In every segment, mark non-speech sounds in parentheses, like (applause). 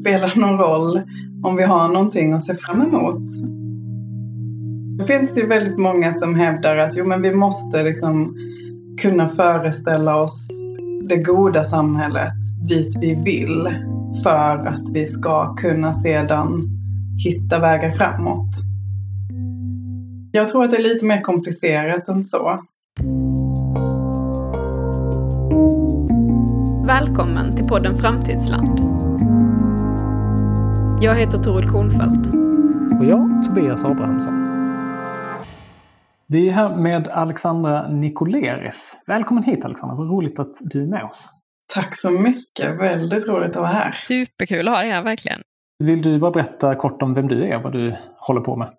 spelar någon roll om vi har någonting att se fram emot. Det finns ju väldigt många som hävdar att jo, men vi måste liksom kunna föreställa oss det goda samhället dit vi vill för att vi ska kunna sedan hitta vägar framåt. Jag tror att det är lite mer komplicerat än så. Välkommen till podden Framtidsland. Jag heter Toril Kornfeldt. Och jag, Tobias Abrahamsson. Vi är här med Alexandra Nikoleris. Välkommen hit Alexandra, vad roligt att du är med oss. Tack så mycket, väldigt roligt att vara här. Superkul att ha dig här, verkligen. Vill du bara berätta kort om vem du är och vad du håller på med?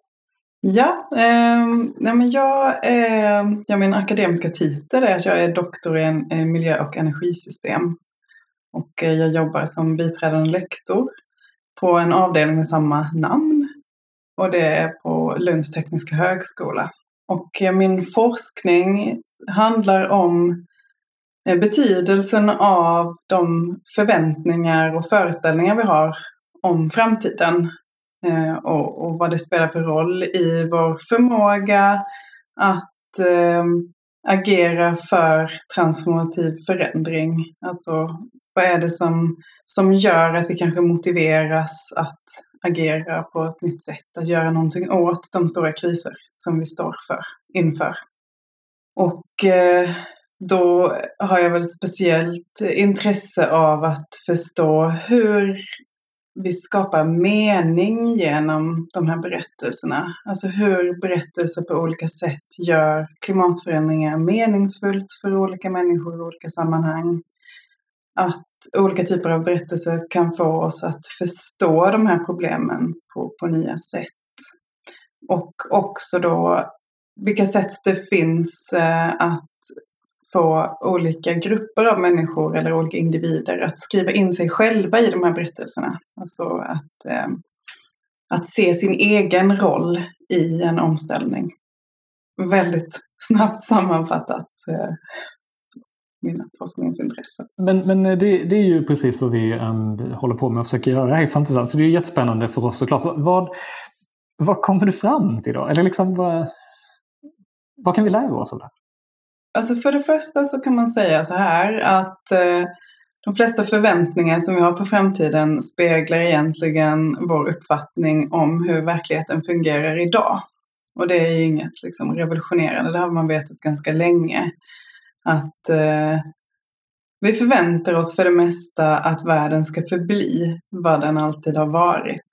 Ja, eh, nej men jag, eh, ja, min akademiska titel är att jag är doktor i en, en miljö och energisystem. Och eh, jag jobbar som biträdande lektor på en avdelning med samma namn. Och det är på Lunds tekniska högskola. Och eh, min forskning handlar om eh, betydelsen av de förväntningar och föreställningar vi har om framtiden eh, och, och, vad det spelar för roll i vår förmåga att eh, agera för transformativ förändring. Alltså vad är det som, som gör att vi kanske motiveras att agera på ett nytt sätt, att göra någonting åt de stora kriser som vi står för, inför. Och eh, då har jag väl speciellt intresse av att förstå hur vi skapar mening genom de här berättelserna. Alltså hur berättelser på olika sätt gör klimatförändringar meningsfullt för olika människor i olika sammanhang. Att olika typer av berättelser kan få oss att förstå de här problemen på, på nya sätt. Och också då vilka sätt det finns eh, att få olika grupper av människor eller olika individer att skriva in sig själva i de här berättelserna. Alltså att, eh, att se sin egen roll i en omställning. Väldigt (laughs) snabbt sammanfattat eh, mina forskningsintressen. Men, men det, det, är ju precis vad vi um, håller på med och försöker göra här i Framtidsland. Så det är jättespännande för oss såklart. Vad, vad kommer du fram till då? Eller liksom, vad, vad kan vi lära oss av det? Alltså för det första så kan man säga så här att eh, de flesta förväntningar som vi har på framtiden speglar egentligen vår uppfattning om hur verkligheten fungerar idag. Och det är ju inget liksom, revolutionerande, det har man vetat ganska länge. Att eh, vi förväntar oss för det mesta att världen ska förbli vad den alltid har varit.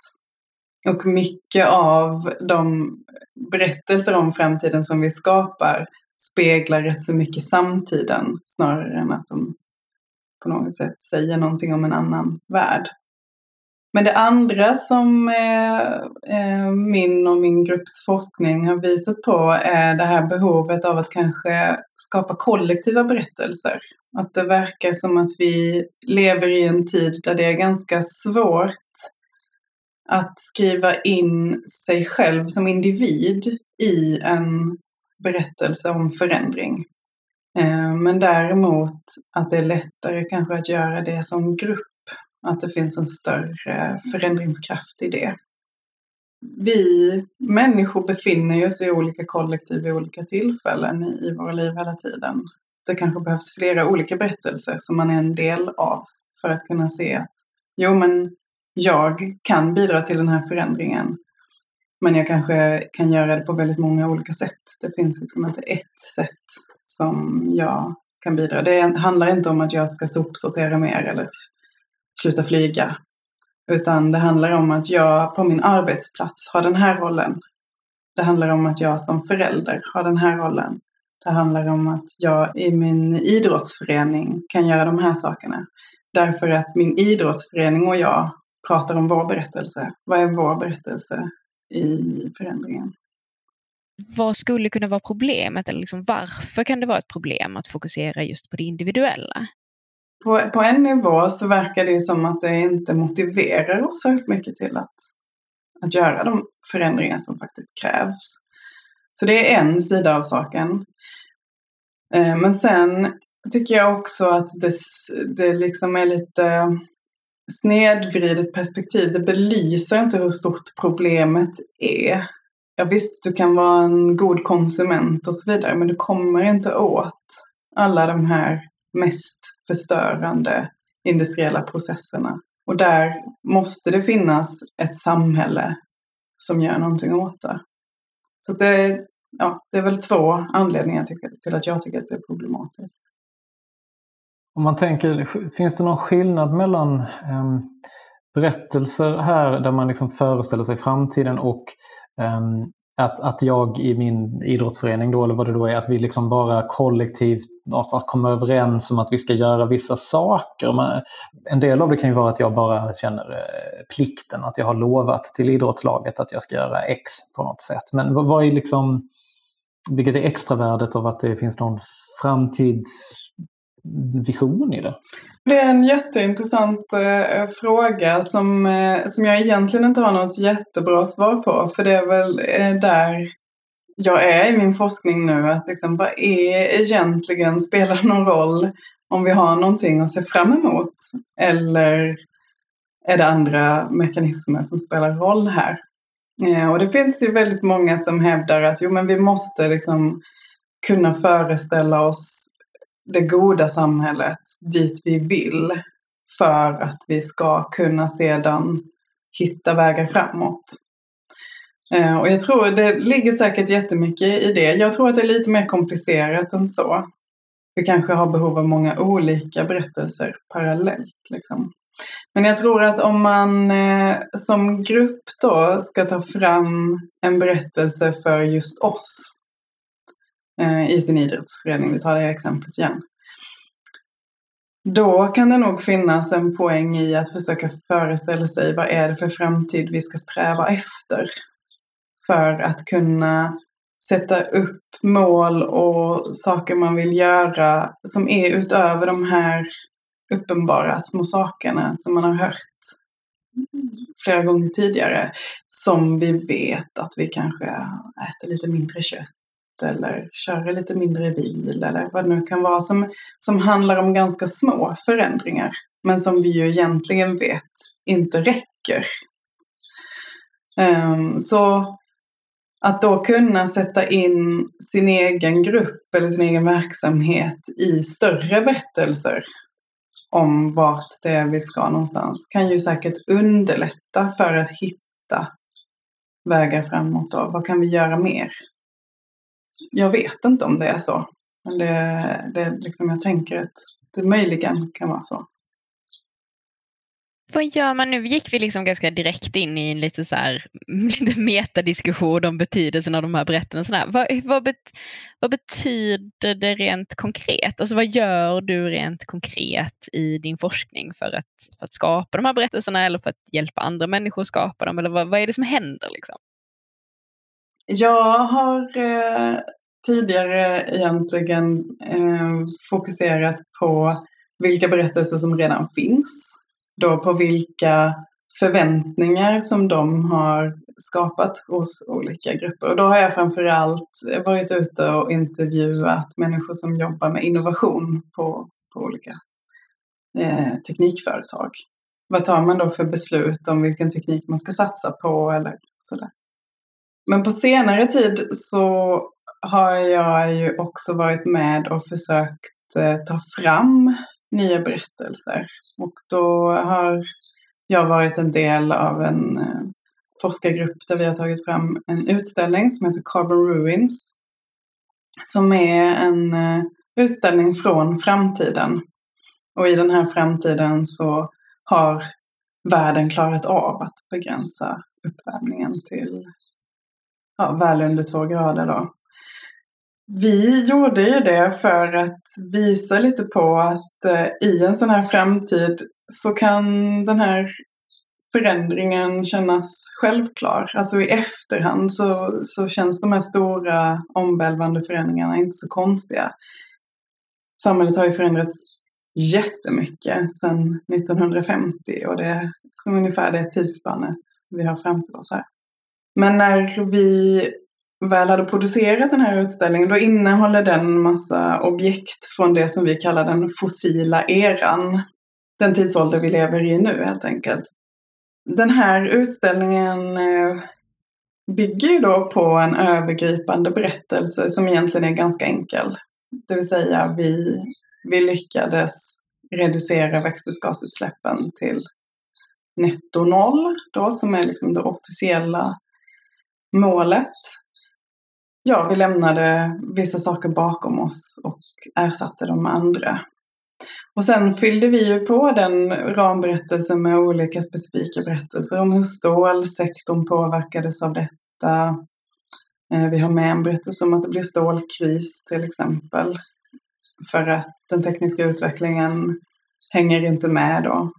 Och mycket av de berättelser om framtiden som vi skapar speglar rätt så mycket samtiden snarare än att de på något sätt säger någonting om en annan värld. Men det andra som eh, eh, min och min grupps forskning har visat på är det här behovet av att kanske skapa kollektiva berättelser. Att det verkar som att vi lever i en tid där det är ganska svårt att skriva in sig själv som individ i en berättelse om förändring. Eh, men däremot att det är lättare kanske att göra det som grupp. Att det finns en större förändringskraft i det. Vi människor befinner oss i olika kollektiv vid olika tillfällen i våra liv hela tiden. Det kanske behövs flera olika berättelser som man är en del av för att kunna se att jo men jag kan bidra till den här förändringen men jag kanske kan göra det på väldigt många olika sätt. Det finns liksom inte ett sätt som jag kan bidra. Det handlar inte om att jag ska sopsortera mer eller sluta flyga. Utan det handlar om att jag på min arbetsplats har den här rollen. Det handlar om att jag som förälder har den här rollen. Det handlar om att jag i min idrottsförening kan göra de här sakerna. Därför att min idrottsförening och jag pratar om vår berättelse. Vad är vår berättelse? i förändringen. Vad skulle kunna vara problemet eller liksom varför kan det vara ett problem att fokusera just på det individuella? På, på en nivå så verkar det ju som att det inte motiverar oss särskilt mycket till att, att göra de förändringar som faktiskt krävs. Så det är en sida av saken. Eh, men sen tycker jag också att det, det liksom är lite snedvridet perspektiv. Det belyser inte hur stort problemet är. Ja visst, du kan vara en god konsument och så vidare, men du kommer inte åt alla de här mest förstörande industriella processerna. Och där måste det finnas ett samhälle som gör någonting åt det. Så det, ja, det är väl två anledningar till att jag tycker att det är problematiskt. Om man tänker, finns det någon skillnad mellan um, berättelser här där man liksom föreställer sig framtiden och eh, att, att jag i min idrottsförening då, eller vad det då är, att vi liksom bara kollektivt någonstans kommer överens om att vi ska göra vissa saker. Men en del av det kan ju vara att jag bara känner eh, plikten, att jag har lovat till idrottslaget att jag ska göra X på något sätt. Men vad är liksom, vilket är extravärdet av att det finns någon framtids vision i det? Det är en jätteintressant eh, fråga som, eh, som jag egentligen inte har något jättebra svar på. För det är väl eh, där jag är i min forskning nu. Att liksom, vad är egentligen, spelar det någon roll om vi har någonting att se fram emot? Eller är det andra mekanismer som spelar roll här? Eh, och det finns ju väldigt många som hävdar att jo, men vi måste liksom kunna föreställa oss det goda samhället dit vi vill för att vi ska kunna sedan hitta vägar framåt. Eh, och jag tror det ligger säkert jättemycket i det. Jag tror att det är lite mer komplicerat än så. Vi kanske har behov av många olika berättelser parallellt. Liksom. Men jag tror att om man eh, som grupp då ska ta fram en berättelse för just oss Eh, i sin idrottsförening, vi tar det exemplet igen. Då kan det nog finnas en poäng i att försöka föreställa sig vad är det för framtid vi ska sträva efter. För att kunna sätta upp mål och saker man vill göra som är utöver de här uppenbara små sakerna som man har hört flera gånger tidigare. Som vi vet att vi kanske äter lite mindre kött eller köra lite mindre bil eller vad det nu kan vara som, som handlar om ganska små förändringar men som vi ju egentligen vet inte räcker. Um, så att då kunna sätta in sin egen grupp eller sin egen verksamhet i större berättelser om vart det är vi ska någonstans kan ju säkert underlätta för att hitta vägar framåt. Då. Vad kan vi göra mer? Jag vet inte om det är så. Men det, det liksom, jag tänker att det möjligen kan vara så. Vad gör man nu? gick vi liksom ganska direkt in i en lite så här (laughs) lite metadiskussion om betydelsen av de här berättelserna. Vad, vad, bet, vad betyder det rent konkret? Alltså vad gör du rent konkret i din forskning för att, för att skapa de här berättelserna eller för att hjälpa andra människor att skapa dem? Eller vad, vad är det som händer? Liksom? Jag har eh, tidigare egentligen eh, fokuserat på vilka berättelser som redan finns. Då på vilka förväntningar som de har skapat hos olika grupper. Och då har jag framförallt varit ute och intervjuat människor som jobbar med innovation på, på olika eh, teknikföretag. Vad tar man då för beslut om vilken teknik man ska satsa på eller sådär. Men på senare tid så har jag ju också varit med och försökt eh, ta fram nya berättelser. Och då har jag varit en del av en eh, forskargrupp där vi har tagit fram en utställning som heter Carbon Ruins. Som är en eh, utställning från framtiden. Och i den här framtiden så har världen klarat av att begränsa uppvärmningen till ja, väl under två grader. Då. Vi gjorde ju det för att visa lite på att eh, i en sån här framtid så kan den här förändringen kännas självklar. Alltså i efterhand så, så känns de här stora omvälvande förändringarna inte så konstiga. Samhället har ju förändrats jättemycket sedan 1950 och det är liksom ungefär det tidsspannet vi har framför oss här. Men när vi väl hade producerat den här utställningen då innehåller den en massa objekt från det som vi kallar den fossila eran. den tidsålder vi lever i nu helt enkelt. Den här utställningen eh, bygger ju då på en övergripande berättelse som egentligen är ganska enkel. Det vill säga vi, vi lyckades reducera växthusgasutsläppen till netto noll då som är liksom det officiella målet. Ja, vi lämnade vissa saker bakom oss och ersatte dem med andra. Och sen fyllde vi ju på den ramberättelsen med olika specifika berättelser om hur stålsektorn påverkades av detta. Eh, vi har med en berättelse om att det blir stålkris till exempel. För att den tekniska utvecklingen hänger inte med då.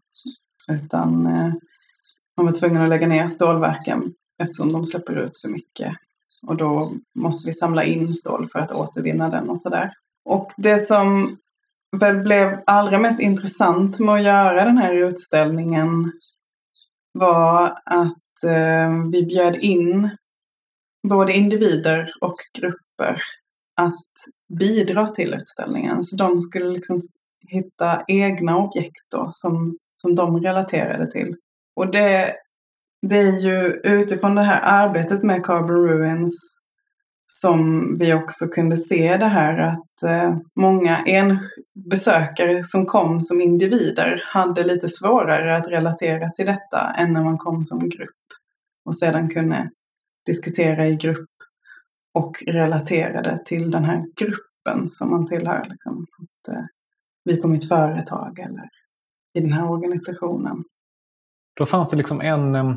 Utan eh, man var tvungen att lägga ner stålverken eftersom de släpper ut för mycket. Och då måste vi samla in stål för att återvinna den och sådär. Och det som väl blev allra mest intressant med att göra den här utställningen var att eh, vi bjöd in både individer och grupper att bidra till utställningen. Så de skulle liksom hitta egna objekt då, som, som de relaterade till. Och det, det är ju utifrån det här arbetet med Carbon Ruins som vi också kunde se det här att eh, många en besökare som kom som individer hade lite svårare att relatera till detta än när man kom som grupp och sedan kunde diskutera i grupp och relatera det till den här gruppen som man tillhör. Liksom. Att, eh, vi på mitt företag eller i den här organisationen. Då fanns det liksom en eh,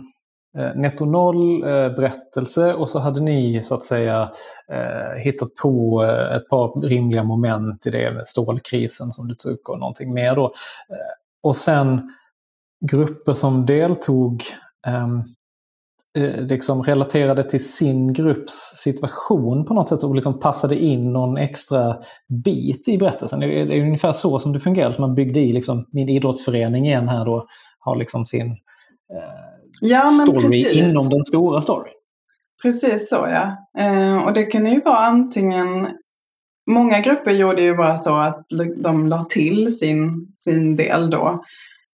Eh, netto noll eh, berättelse och så hade ni så att säga eh, hittat på ett par rimliga moment i det med stålkrisen som du tog upp och någonting mer då. Och sen grupper som deltog ehm, liksom relaterade till sin grupps situation på något sätt och liksom passade in någon extra bit i berättelsen. Det är ungefär så som det fungerar, som man byggde i liksom, min idrottsförening igen här då, har liksom sin eh, ja, story precis. inom den stora storyn. Precis så ja. Eh, och det kan ju vara antingen Många grupper gjorde ju bara så att de la till sin, sin del då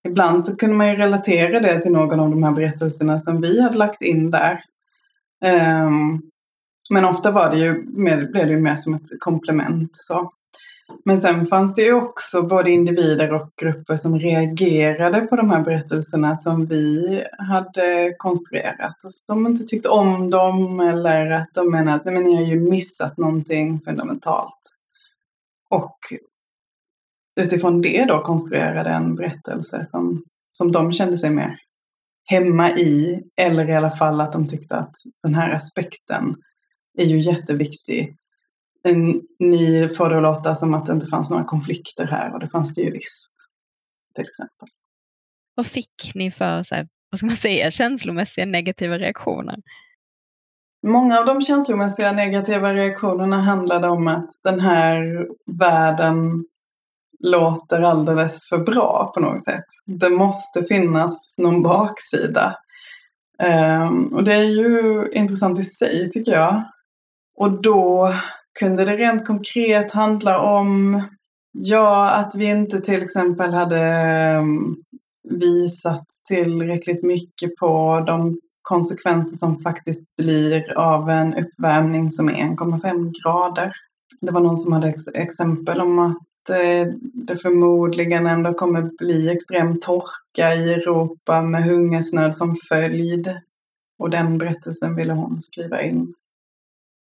ibland så kunde man ju relatera det till någon av de här berättelserna som vi hade lagt in där. Um, men ofta var det ju mer, blev det ju mer som ett komplement. Så. Men sen fanns det ju också både individer och grupper som reagerade på de här berättelserna som vi hade konstruerat. Alltså de inte tyckte om dem eller att de menade att nej, men ni har ju missat någonting fundamentalt. Och utifrån det då konstruerade en berättelse som, som de kände sig mer hemma i. Eller i alla fall att de tyckte att den här aspekten är ju jätteviktig. Ni får det att låta som att det inte fanns några konflikter här och det fanns det ju visst. Till exempel. Vad fick ni för så här, vad ska man säga, känslomässiga negativa reaktioner? Många av de känslomässiga negativa reaktionerna handlade om att den här världen låter alldeles för bra på något sätt. Det måste finnas någon baksida. Um, och det är ju intressant i sig tycker jag. Och då kunde det rent konkret handla om ja, att vi inte till exempel hade ehm, visat tillräckligt mycket på de konsekvenser som faktiskt blir av en uppvärmning som är 1,5 grader. Det var någon som hade ex exempel om att Eh, det förmodligen ändå kommer bli extrem torka i Europa med hungersnöd som följd. Och den berättelsen ville hon skriva in.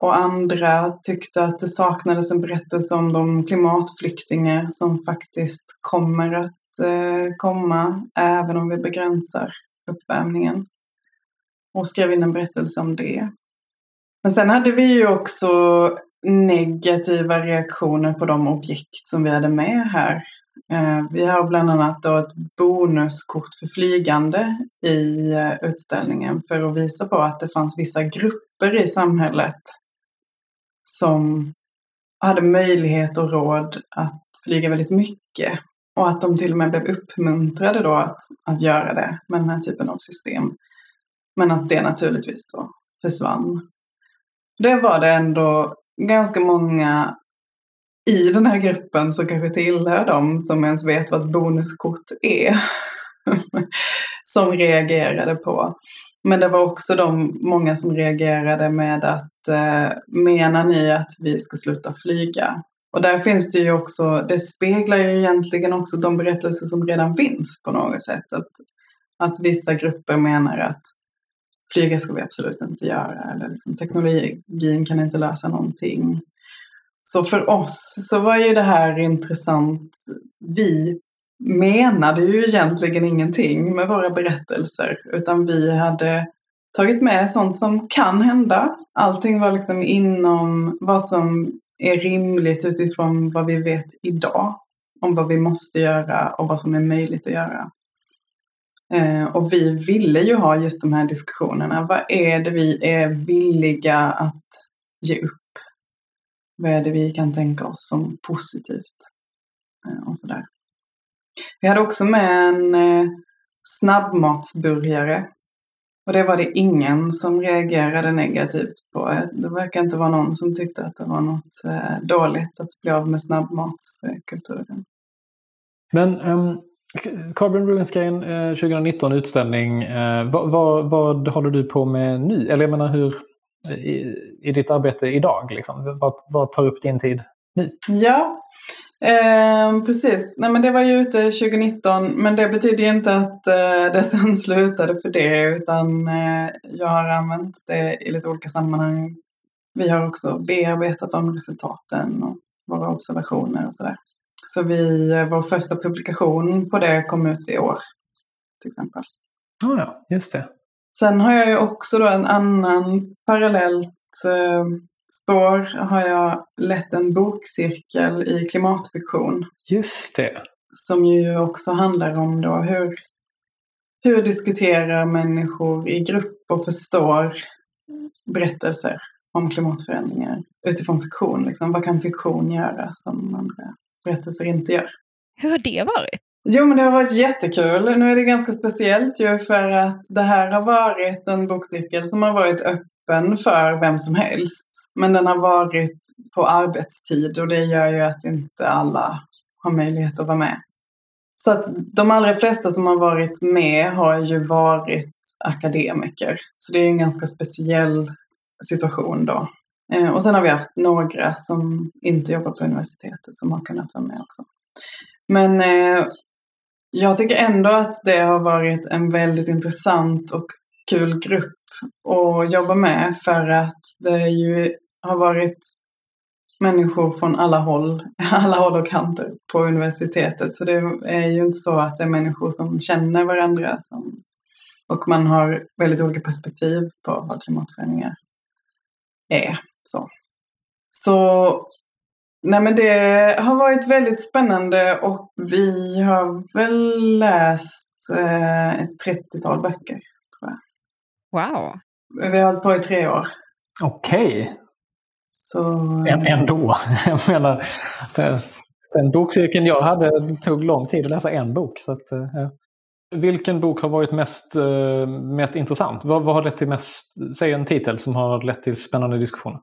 Och andra tyckte att det saknades en berättelse om de klimatflyktingar som faktiskt kommer att eh, komma även om vi begränsar uppvärmningen. Och skrev in en berättelse om det. Men sen hade vi ju också negativa reaktioner på de objekt som vi hade med här. Eh, vi har bland annat då ett bonuskort för flygande i eh, utställningen för att visa på att det fanns vissa grupper i samhället som hade möjlighet och råd att flyga väldigt mycket. Och att de till och med blev uppmuntrade då att, att göra det med den här typen av system. Men att det naturligtvis då försvann. Det var det ändå ganska många i den här gruppen som kanske tillhör dem som ens vet vad ett bonuskort är. (laughs) som reagerade på. Men det var också de många som reagerade med att Eh, menar ni att vi ska sluta flyga? Och där finns det ju också, det speglar ju egentligen också de berättelser som redan finns på något sätt. Att, att vissa grupper menar att flyga ska vi absolut inte göra eller liksom, teknologin kan inte lösa någonting. Så för oss så var ju det här intressant. Vi menade ju egentligen ingenting med våra berättelser utan vi hade tagit med sånt som kan hända. Allting var liksom inom vad som är rimligt utifrån vad vi vet idag om vad vi måste göra och vad som är möjligt att göra. Eh, och vi ville ju ha just de här diskussionerna. Vad är det vi är villiga att ge upp? Vad är det vi kan tänka oss som positivt? Eh, och sådär. Vi hade också med en eh, snabbmatsburgare. Och det var det ingen som reagerade negativt på. Det verkar inte vara någon som tyckte att det var något eh, dåligt att bli av med snabbmatskulturen. Men um, Carbon Ruins-grejen eh, 2019 utställning. Eh, vad, vad, vad, håller du på med nu? Eller jag menar hur i, i ditt arbete idag? Liksom? Vad, vad tar upp din tid nu? Ja, Eh, precis, nej men det var ju ute 2019 men det betyder ju inte att eh, det sen (laughs) slutade för det utan eh, jag har använt det i lite olika sammanhang. Vi har också bearbetat de resultaten och våra observationer och sådär. Så vi, eh, vår första publikation på det kom ut i år till exempel. Oh ja, just det. Sen har jag ju också då en annan parallellt eh, spår har jag lett en bokcirkel i klimatfiktion. Just det. Som ju också handlar om då hur, hur diskuterar människor i grupp och förstår berättelser om klimatförändringar utifrån fiktion. Liksom. Vad kan fiktion göra som andra berättelser inte gör? Hur har det varit? Jo, men det har varit jättekul. Nu är det ganska speciellt ju för att det här har varit en bokcirkel som har varit öppen för vem som helst. Men den har varit på arbetstid och det gör ju att inte alla har möjlighet att vara med. Så att de allra flesta som har varit med har ju varit akademiker. Så det är en ganska speciell situation då. Eh, och sen har vi haft några som inte jobbar på universitetet som har kunnat vara med också. Men eh, jag tycker ändå att det har varit en väldigt intressant och kul grupp att jobba med för att det är ju har varit människor från alla håll, (laughs) alla håll och kanter på universitetet. Så det är ju inte så att det är människor som känner varandra som, och man har väldigt olika perspektiv på vad klimatförändringar är. Så, så nej men det har varit väldigt spännande och vi har väl läst eh, ett 30-tal böcker. Tror jag. Wow! Vi har hållit på i tre år. Okej. Så... Ändå. (laughs) Jag menar, den bokcirkeln jag hade tog lång tid att läsa en bok. Så att, eh, ja. Vilken bok har varit mest, eh, mest intressant? Vad, vad har lett till mest, säg en titel som har lett till spännande diskussioner?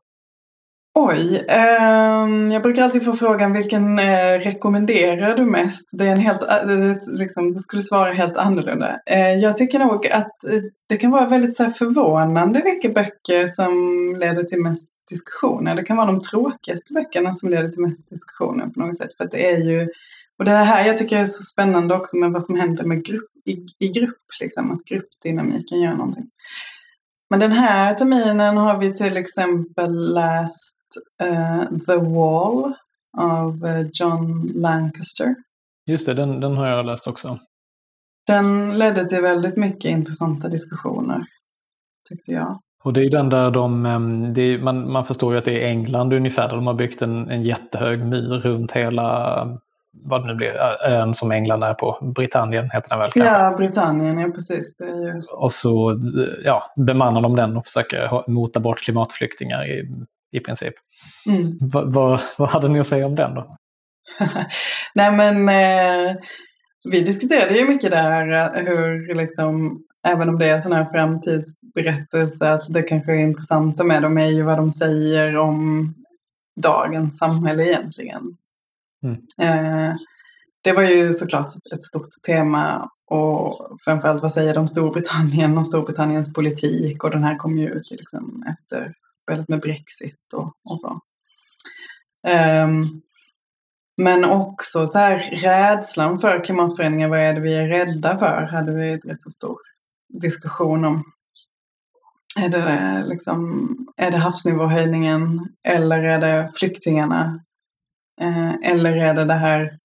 Oj, eh, jag brukar alltid få frågan vilken eh, rekommenderar du mest? Det är en helt, eh, liksom, du skulle svara helt annorlunda. Eh, jag tycker nog att eh, det kan vara väldigt så här, förvånande vilka böcker som leder till mest diskussioner. Det kan vara de tråkigaste böckerna som leder till mest diskussioner på något sätt. För att det är ju, och det här jag tycker är så spännande också med vad som händer med grupp, i, i grupp, liksom, att gruppdynamiken gör någonting. Men den här terminen har vi till exempel läst uh, The Wall av eh, John Lancaster. Just det, den, den har jag läst också. Den ledde till väldigt mycket intressanta diskussioner, tyckte jag. Och det är den där de, ehm, är, man, man förstår ju att det är England ungefär, där de har byggt en, en jättehög mur runt hela, vad det nu blir, ön som England är på. Britannien heter den väl? Kanske? Ja, Britannien, ja precis. Det är ju... Och så ja, bemannar de den och försöker mota bort klimatflyktingar i, i princip. Mm. Vad, vad, vad hade ni att säga om den då? (laughs) Nej men eh, vi diskuterade ju mycket där eh, hur liksom även om det är sådana här framtidsberättelser att det kanske är intressanta med dem är ju vad de säger om dagens samhälle egentligen. Mm. Eh, det var ju såklart ett, ett stort tema och framförallt vad säger de om Storbritannien och Storbritanniens politik och den här kom ju ut liksom efter spelet med Brexit och, och så. Um, men också så här rädslan för klimatförändringar, vad är det vi är rädda för, hade vi ett rätt så stor diskussion om. Är det, liksom, är det havsnivåhöjningen eller är det flyktingarna? Eh, eller är det det här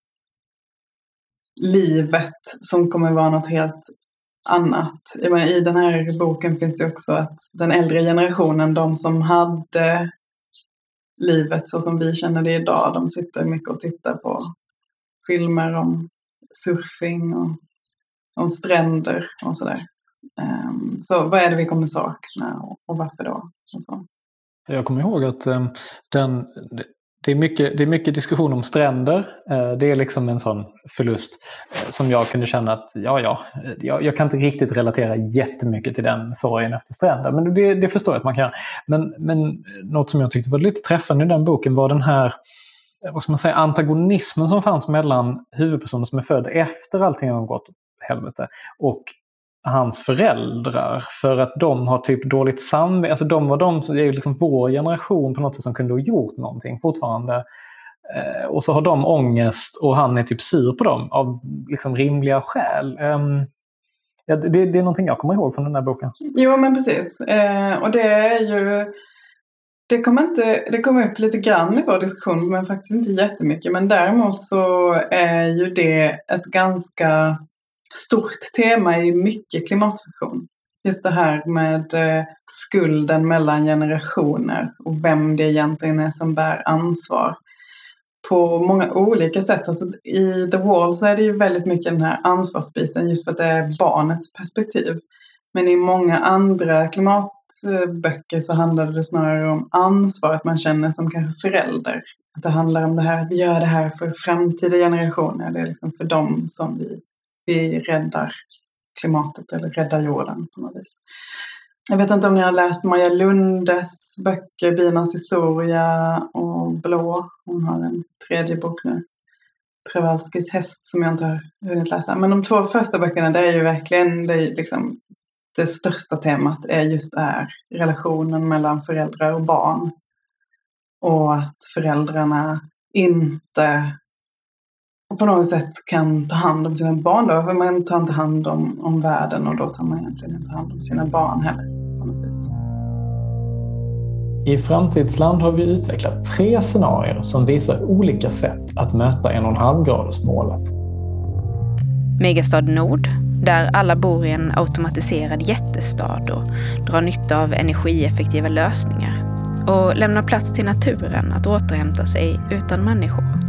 livet som kommer vara något helt annat? I den här boken finns det också att den äldre generationen, de som hade livet så som vi känner det idag, de sitter mycket och tittar på filmer om surfing och om stränder och sådär. Ehm, så vad är det vi kommer sakna och, varför då? Och så. Jag kommer ihåg att ehm, den, det, är mycket, det är mycket diskussion om stränder. Eh, det är liksom en sån förlust eh, som jag kunde känna att ja, ja, eh, jag, jag, kan inte riktigt relatera jättemycket till den sorgen efter stränder. Men det, det förstår jag att man kan. Men, men något som jag tyckte var lite träffande i den boken var den här vad ska man säga, antagonismen som fanns mellan huvudpersonen som är född efter allting har gått åt helvete och hans föräldrar. För att de har typ dåligt samvete. Alltså de var de, det är ju liksom vår generation på något sätt som kunde ha gjort någonting fortfarande. Eh, och så har de ångest och han är typ sur på dem av liksom rimliga skäl. Um, ja, det, det, är någonting jag kommer ihåg från den här boken. Jo men precis. Eh, och det är ju det kom, inte, det kom upp lite grann i vår diskussion, men faktiskt inte jättemycket. Men däremot så är ju det ett ganska stort tema i mycket klimatvision, Just det här med eh, skulden mellan generationer och vem det egentligen är som bär ansvar. På många olika sätt. Alltså, I The Wall så är det ju väldigt mycket den här ansvarsbiten just för att det är barnets perspektiv. Men i många andra klimatböcker så handlar det snarare om ansvar, att man känner som kanske förälder. Att det handlar om det här att vi gör det här för framtida generationer. Det är liksom för dem som vi vi räddar klimatet eller räddar jorden på något vis. Jag vet inte om ni har läst Maja Lundes böcker, Binas historia och Blå. Hon har en tredje bok nu. Przewalskis häst som jag inte har hunnit läsa. Men de två första böckerna, det är ju verkligen det, liksom, det största temat är just det här relationen mellan föräldrar och barn. Och att föräldrarna inte och på något sätt kan ta hand om sina barn då. För man tar inte hand om, om världen och då tar man egentligen inte hand om sina barn heller. På något vis. I Framtidsland har vi utvecklat tre scenarier som visar olika sätt att möta 1,5-gradersmålet. Megastad Nord, där alla bor i en automatiserad jättestad och drar nytta av energieffektiva lösningar och lämnar plats till naturen att återhämta sig utan människor.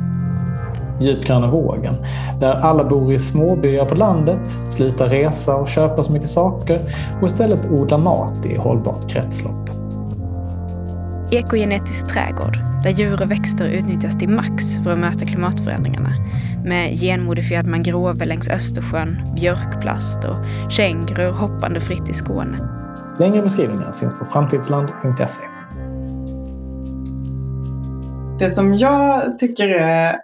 Djupgröna vågen, där alla bor i småbyar på landet, slutar resa och köpa så mycket saker och istället odlar mat i hållbart kretslopp. Ekogenetisk trädgård, där djur och växter utnyttjas till max för att möta klimatförändringarna. Med genmodifierad mangrove längs Östersjön, björkplast och kängurur hoppande fritt i Skåne. Längre beskrivningar finns på framtidsland.se. Det som jag tycker är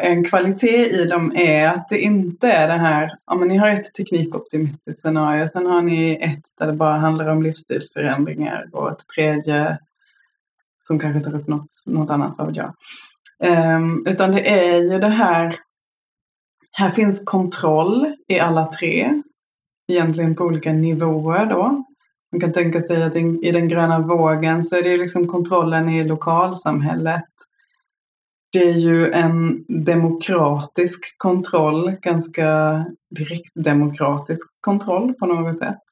en kvalitet i dem är att det inte är det här, ja men ni har ett teknikoptimistiskt scenario, sen har ni ett där det bara handlar om livsstilsförändringar och ett tredje som kanske tar upp något, något annat, vad vet jag. Um, utan det är ju det här, här finns kontroll i alla tre, egentligen på olika nivåer då. Man kan tänka sig att i den gröna vågen så är det liksom kontrollen i lokalsamhället det är ju en demokratisk kontroll, ganska direkt demokratisk kontroll på något sätt.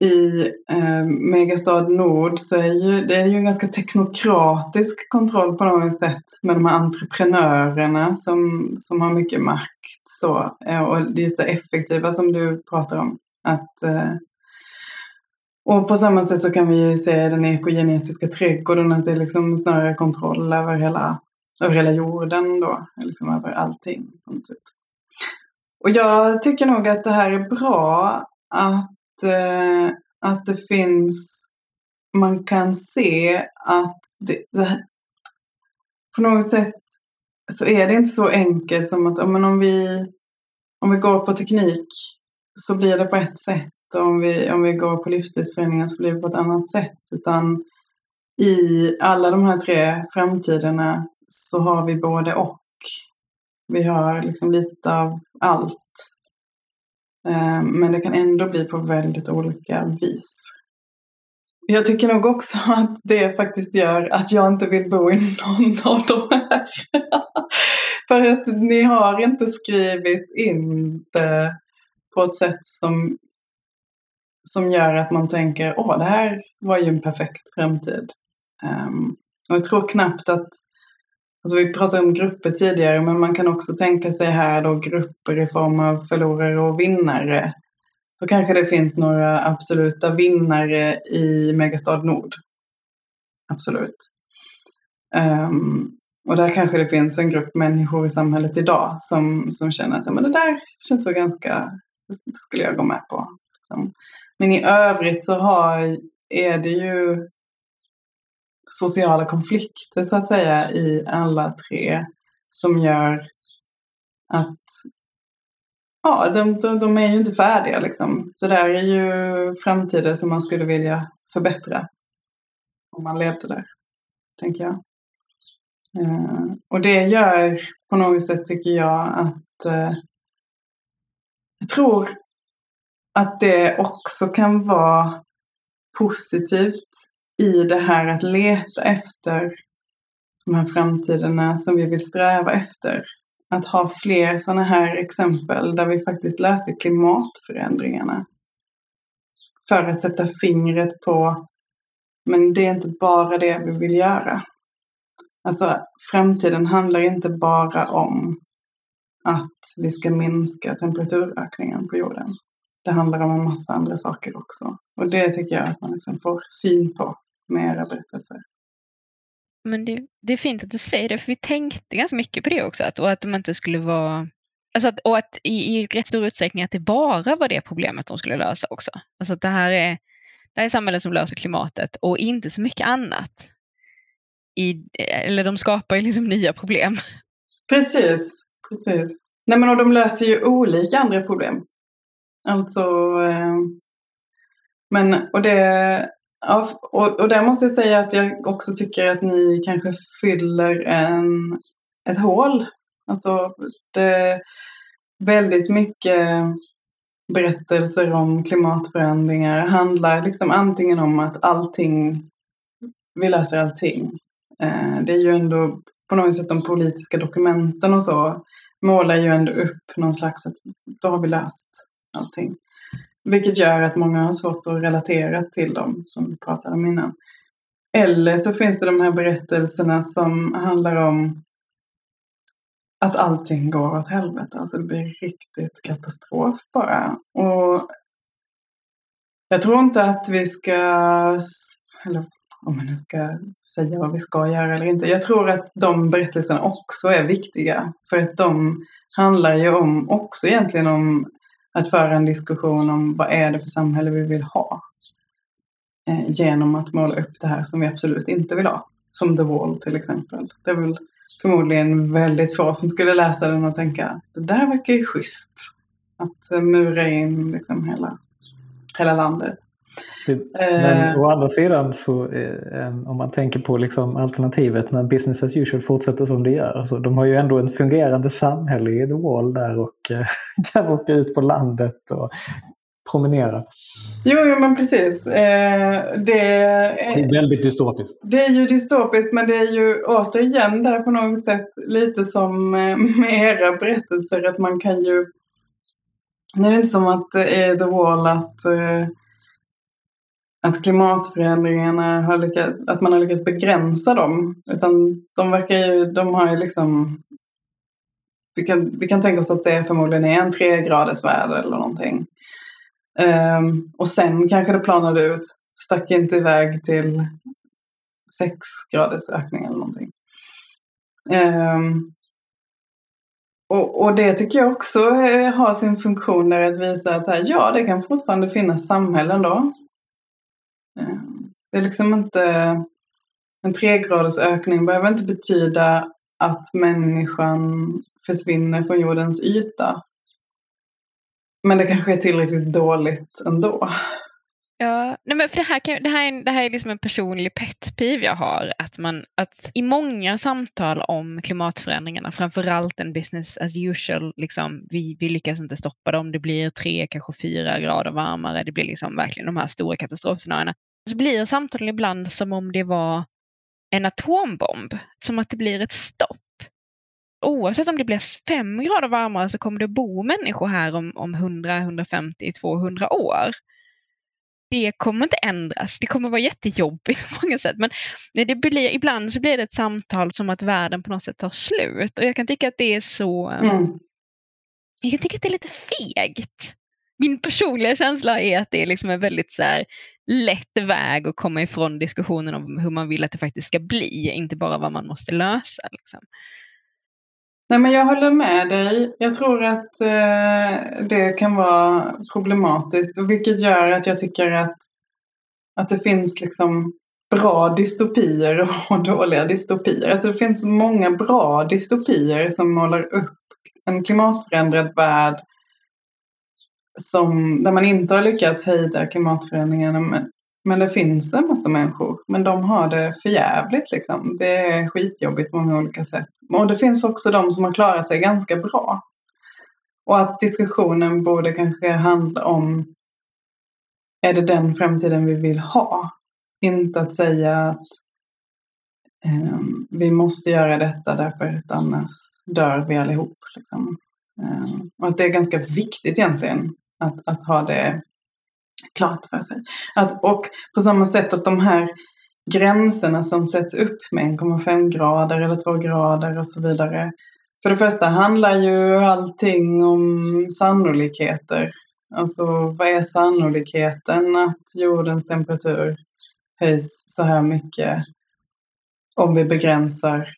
I eh, Megastad Nord så är ju, det är ju en ganska teknokratisk kontroll på något sätt med de här entreprenörerna som, som har mycket makt. Så, eh, och det är så effektiva som du pratar om. Att, eh, och på samma sätt så kan vi ju se den ekogenetiska trädgården, att det är liksom snarare kontroll över hela över hela jorden då, liksom över allting. Och jag tycker nog att det här är bra att, eh, att det finns, man kan se att det, det, på något sätt så är det inte så enkelt som att men om, vi, om vi går på teknik så blir det på ett sätt och om vi, om vi går på livsstilsförändringar så blir det på ett annat sätt. Utan i alla de här tre framtiderna så har vi både och. Vi har liksom lite av allt. Eh, men det kan ändå bli på väldigt olika vis. Jag tycker nog också (laughs) att det faktiskt gör att jag inte vill bo i (laughs) någon av de här. (laughs) För att ni har inte skrivit in det på ett sätt som, som gör att man tänker åh, det här var ju en perfekt framtid. Um, och jag tror knappt att, alltså vi pratade om grupper tidigare, men man kan också tänka sig här då grupper i form av förlorare och vinnare. Då kanske det finns några absoluta vinnare i Megastad Nord. Absolut. Um, och där kanske det finns en grupp människor i samhället idag som, som känner att ja, men det där känns så ganska, det skulle jag gå med på. Liksom. Men i övrigt så har, är det ju sociala konflikter så att säga i alla tre som gör att ja, de, de, de är ju inte färdiga liksom. Det där är ju framtiden som man skulle vilja förbättra om man levde där, tänker jag. Eh, och det gör på något sätt, tycker jag, att eh, jag tror att det också kan vara positivt i det här att leta efter de här framtiderna som vi vill sträva efter. Att ha fler sådana här exempel där vi faktiskt löste klimatförändringarna. För att sätta fingret på, men det är inte bara det vi vill göra. Alltså framtiden handlar inte bara om att vi ska minska temperaturökningen på jorden. Det handlar om en massa andra saker också. Och det tycker jag att man liksom får syn på med era berättelser. Men det, det, är fint att du säger det, för vi tänkte ganska mycket på det också. Att, och att de inte skulle vara... Alltså att, och att i, i rätt stor utsträckning att det bara var det problemet de skulle lösa också. Alltså att det här är, det här är samhället som löser klimatet och inte så mycket annat. I, eller de skapar ju liksom nya problem. Precis, precis. Nej men och de löser ju olika andra problem. Alltså, eh, men och det, Ja, och, och där måste jag säga att jag också tycker att ni kanske fyller en, ett hål. Alltså, det är väldigt mycket berättelser om klimatförändringar handlar liksom antingen om att allting, vi löser allting. Eh, det är ju ändå på något sätt de politiska dokumenten och så målar ju ändå upp någon slags att då har vi löst allting. Vilket gör att många har svårt att relatera till dem som vi pratade om innan. Eller så finns det de här berättelserna som handlar om att allting går åt helvete. Alltså det blir riktigt katastrof bara. Och jag tror inte att vi ska, eller om man nu ska säga vad vi ska göra eller inte. Jag tror att de berättelserna också är viktiga. För att de handlar ju om, också egentligen om att föra en diskussion om vad är det för samhälle vi vill ha. Eh, genom att måla upp det här som vi absolut inte vill ha. Som The Wall till exempel. Det är väl förmodligen väldigt få som skulle läsa den och tänka det där verkar ju schysst. Att eh, mura in liksom hela, hela landet. Det, men eh. å andra sidan så eh, om man tänker på liksom alternativet när business as usual fortsätter som det gör. Alltså, de har ju ändå en fungerande samhälle i The Wall där och eh, (laughs) kan åka ut på landet och promenera. Jo, jo men precis. Eh, det, är, det är väldigt dystopiskt. Det är ju dystopiskt men det är ju återigen där på något sätt lite som eh, (laughs) med era berättelser att man kan ju... Det är inte som att det är The Wall att eh, att klimatförändringarna har lyckats, att man har lyckats begränsa dem. Utan de verkar ju, de har ju liksom vi kan, vi kan tänka oss att det förmodligen är en tre graders värld eller någonting. Um, och sen kanske det planade ut, stack inte iväg till sex graders ökning eller någonting. Um, och, och, det tycker jag också eh, har sin funktion där att visa att här, ja, det kan fortfarande finnas samhällen då Eh, det är liksom inte... en tregraders ökning behöver inte betyda att människan försvinner från jordens yta. Men det kanske är tillräckligt dåligt ändå. Ja, nej men för det här, kan, det här, är, det här är liksom en personlig petpiv jag har. Att, man, att i många samtal om klimatförändringarna, framförallt en business as usual, liksom, vi, vi lyckas inte stoppa dem. Det blir tre, kanske fyra grader varmare. Det blir liksom verkligen de här stora katastrofscenarierna. Så blir samtalen ibland som om det var en atombomb. Som att det blir ett stopp. Oavsett om det blir fem grader varmare så kommer det bo människor här om, om 100, 150, 200 år det kommer inte ändras. Det kommer vara jättejobbigt på många sätt. Men det blir, ibland så blir det ett samtal som att världen på något sätt tar slut. Och jag kan tycka att det är så... Mm. Jag kan tycka att det är lite fegt. Min personliga känsla är att det är liksom en väldigt så här, lätt väg att komma ifrån diskussionen om hur man vill att det faktiskt ska bli, inte bara vad man måste lösa. Liksom. Nej, men jag håller med dig. Jag tror att eh, det kan vara problematiskt, och vilket gör att jag tycker att, att det finns liksom bra dystopier och (laughs) dåliga dystopier. Alltså det finns många bra dystopier som målar upp en klimatförändrad värld som, där man inte har lyckats hejda klimatförändringarna men, men det finns en massa människor, men de har det för jävligt liksom. Det är skitjobbigt på många olika sätt. Och det finns också de som har klarat sig ganska bra. Och att diskussionen borde kanske handla om, är det den framtiden vi vill ha? Inte att säga att eh, vi måste göra detta därför att annars dör vi allihop. Liksom. Eh, och att det är ganska viktigt egentligen att, att ha det klart för sig. Att, och på samma sätt att de här gränserna som sätts upp med 1,5 grader eller 2 grader och så vidare. För det första handlar ju allting om sannolikheter. Alltså vad är sannolikheten att jordens temperatur höjs så här mycket om vi begränsar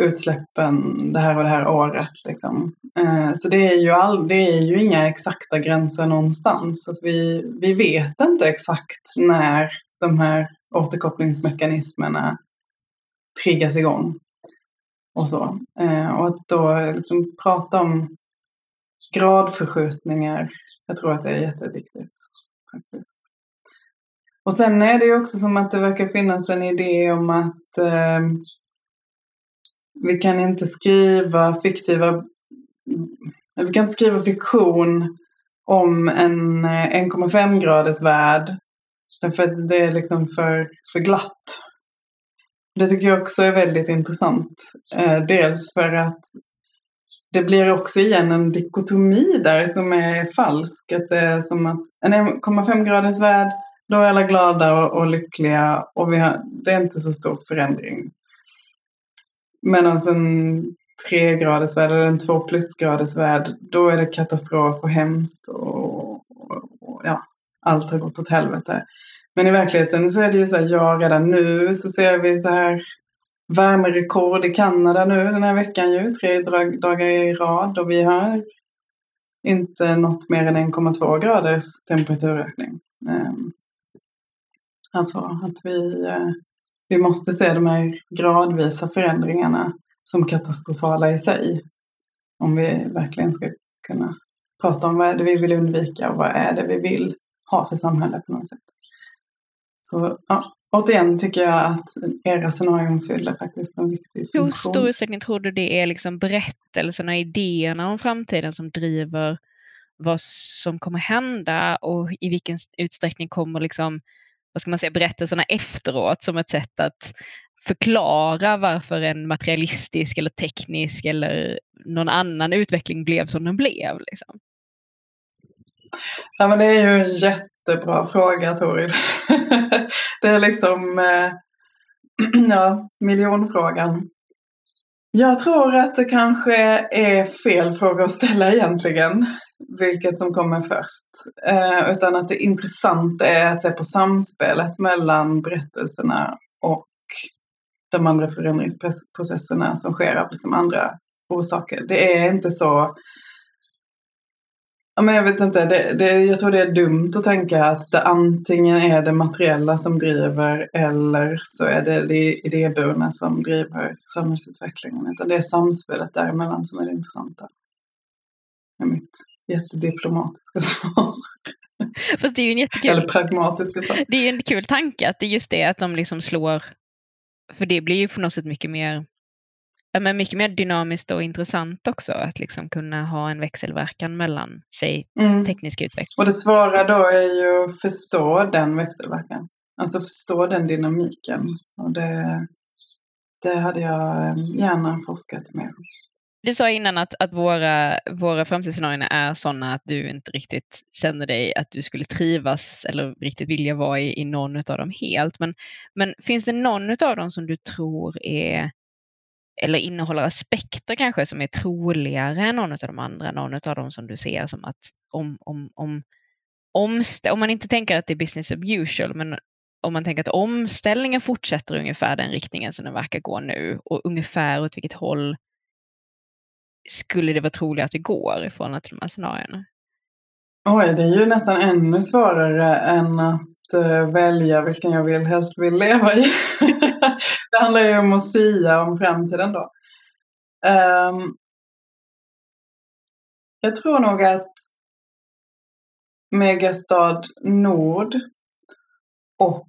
utsläppen det här och det här året. Liksom. Eh, så det är, ju all, det är ju inga exakta gränser någonstans. Alltså vi, vi vet inte exakt när de här återkopplingsmekanismerna triggas igång. Och, så. Eh, och att då liksom prata om gradförskjutningar, jag tror att det är jätteviktigt. faktiskt. Och sen är det ju också som att det verkar finnas en idé om att eh, vi kan inte skriva fiktiva... Vi kan inte skriva fiktion om en eh, 1,5-graders värld. Därför att det är liksom för, för glatt. Det tycker jag också är väldigt intressant. Eh, dels för att det blir också igen en dikotomi där som är falsk. Att det är som att en 1,5 graders värld, då är alla glada och, och lyckliga och vi har, det är inte så stor förändring. Medan alltså en tregraders värld eller en två plusgraders värld, då är det katastrof och hemskt och, och, och, ja, allt har gått åt helvete. Men i verkligheten så är det ju så här, ja redan nu så ser vi så här värmerekord i Kanada nu den här veckan ju, tre dagar i rad och vi har inte nått mer än 1,2 graders temperaturökning. Ehm, alltså att vi eh, vi måste se de här gradvisa förändringarna som katastrofala i sig. Om vi verkligen ska kunna prata om vad är det vi vill undvika och vad är det vi vill ha för samhälle på något sätt. Så ja, återigen tycker jag att era scenarion fyller faktiskt en viktig funktion. Hur stor utsträckning tror du det är liksom berättelserna, idéerna om framtiden som driver vad som kommer hända och i vilken utsträckning kommer liksom vad ska man säga, berättelserna efteråt som ett sätt att förklara varför en materialistisk eller teknisk eller någon annan utveckling blev som den blev. Liksom. Ja men det är ju en jättebra fråga Toril. (laughs) det är liksom eh, (clears throat) ja, miljonfrågan. Jag tror att det kanske är fel fråga att ställa egentligen vilket som kommer först. Eh, utan att det intressanta är att se på samspelet mellan berättelserna och de andra förändringsprocesserna som sker av liksom andra orsaker. Det är inte så Ja, men jag vet inte, det, det, jag tror det är dumt att tänka att det antingen är det materiella som driver eller så är det det idéburna som driver samhällsutvecklingen. Utan det är samspelet däremellan som är det intressanta. Med mitt jättediplomatiska (laughs) svar. Fast det är ju en jättekul... Eller pragmatiska svar. Det är en kul tanke att det är just det att de liksom slår... För det blir ju på något sätt mycket mer men mycket mer dynamiskt och intressant också att liksom kunna ha en växelverkan mellan sig mm. teknisk utveckling. Och det svåra då är ju att förstå den växelverkan. Alltså förstå den dynamiken. Och det, det hade jag eh, gärna forskat mer du sa innan att, att våra, våra framtidsscenarier är sådana att du inte riktigt känner dig att du skulle trivas eller riktigt vilja vara i, i någon av dem helt. Men, men finns det någon av dem som du tror är eller innehåller aspekter kanske som är troligare än någon av de andra, någon av dem som du ser som att om, om, om, om, om man inte tänker att det är business as usual, men om man tänker att omställningen fortsätter ungefär den riktningen som den verkar gå nu och ungefär åt vilket håll skulle det vara troligt att vi går i förhållande till de här scenarierna? Oj, det är ju nästan ännu svårare än att uh, välja vilken jag vill helst vill leva i. (laughs) det handlar ju om att sia om framtiden då. Um, jag tror nog att Megastad Nord och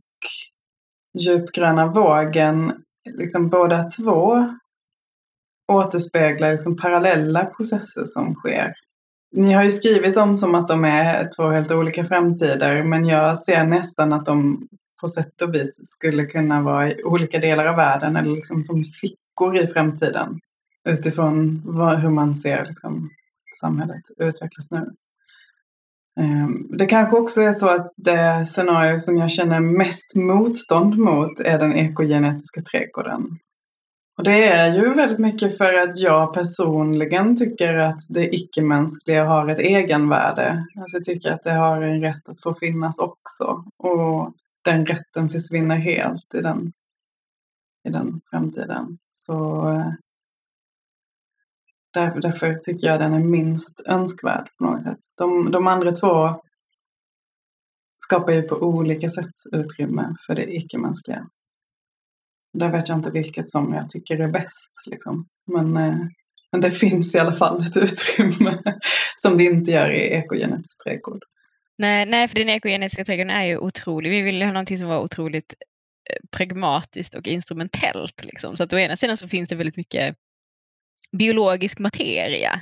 Djupgröna vågen, liksom båda två återspeglar liksom parallella processer som sker. Ni har ju skrivit dem som att de är två helt olika framtider, men jag ser nästan att de på sätt och vis skulle kunna vara i olika delar av världen eller liksom som fickor i framtiden utifrån vad, hur man ser liksom, samhället utvecklas nu. Ehm, det kanske också är så att det scenario som jag känner mest motstånd mot är den ekogenetiska trädgården. Och det är ju väldigt mycket för att jag personligen tycker att det icke-mänskliga har ett egenvärde. Alltså jag tycker att det har en rätt att få finnas också. Och den rätten försvinner helt i den, i den framtiden. Så eh, där, därför tycker jag den är minst önskvärd på något sätt. De, de andra två skapar ju på olika sätt utrymme för det icke-mänskliga. Där vet jag inte vilket som jag tycker är bäst. Liksom. Men, eh, men det finns i alla fall ett utrymme (laughs) som det inte gör i ekogenetisk trädgård. Nej, nej, för den ekogenetiska trädgården är ju otrolig. Vi ville ha någonting som var otroligt eh, pragmatiskt och instrumentellt. Liksom. Så att å ena sidan så finns det väldigt mycket biologisk materia.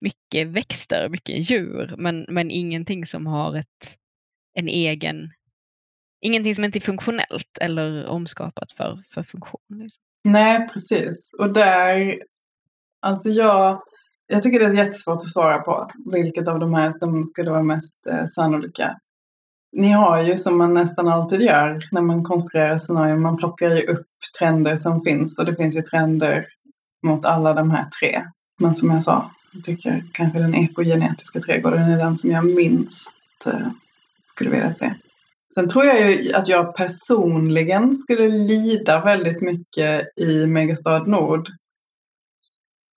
Mycket växter, mycket djur, men, men ingenting som har ett, en egen Ingenting som inte är funktionellt eller omskapat för, för funktion. Liksom. Nej, precis. Och där, alltså jag, jag tycker det är jättesvårt att svara på vilket av de här som skulle vara mest eh, sannolika. Ni har ju som man nästan alltid gör när man konstruerar scenarier, man plockar ju upp trender som finns och det finns ju trender mot alla de här tre. Men som jag sa, jag tycker kanske den ekogenetiska trädgården är den som jag minst eh, skulle vilja se. Sen tror jag ju att jag personligen skulle lida väldigt mycket i Megastad Nord.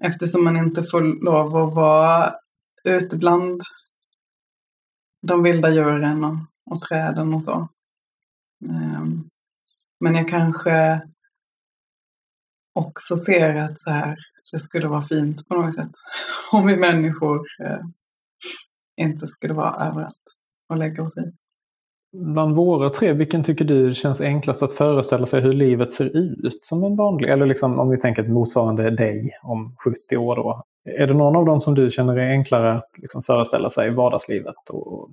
Eftersom man inte får lov att vara ute bland de vilda djuren och, och träden och så. Ehm, men jag kanske också ser att så här, det skulle vara fint på något sätt (laughs) om vi människor eh, inte skulle vara överallt och lägga oss i. Bland våra tre, vilken tycker du känns enklast att föreställa sig hur livet ser ut som en vanlig, eller liksom om vi tänker ett motsvarande dig om 70 år då. Är det någon av dem som du känner är enklare att liksom föreställa sig vardagslivet och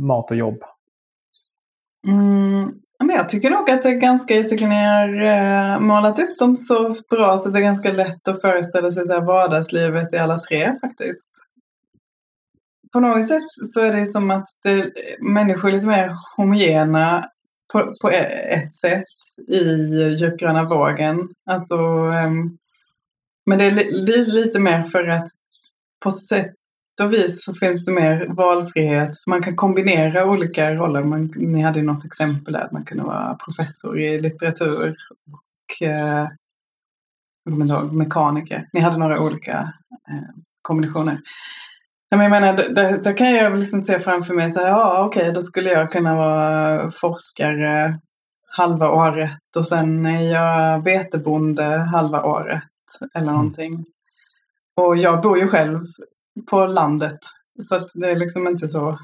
mat och jobb? Mm, men jag tycker nog att det är ganska, jag tycker ni har eh, målat upp dem så bra så det är ganska lätt att föreställa sig så här vardagslivet i alla tre faktiskt på något sätt så är det som att det, människor är lite mer homogena på, på e, ett sätt i djupgröna vågen. Alltså, um, men det är li, lite mer för att på sätt och vis så finns det mer valfrihet. Man kan kombinera olika roller. Man, ni hade ju något exempel där, man kunde vara professor i litteratur och eh, ihåg, mekaniker. Ni hade några olika eh, kombinationer. Jag menar, där, där kan jag liksom se framför mig så här, ja okej, okay, då skulle jag kunna vara forskare halva året och sen är jag vetebonde halva året eller mm. någonting. Och jag bor ju själv på landet så att det är liksom inte så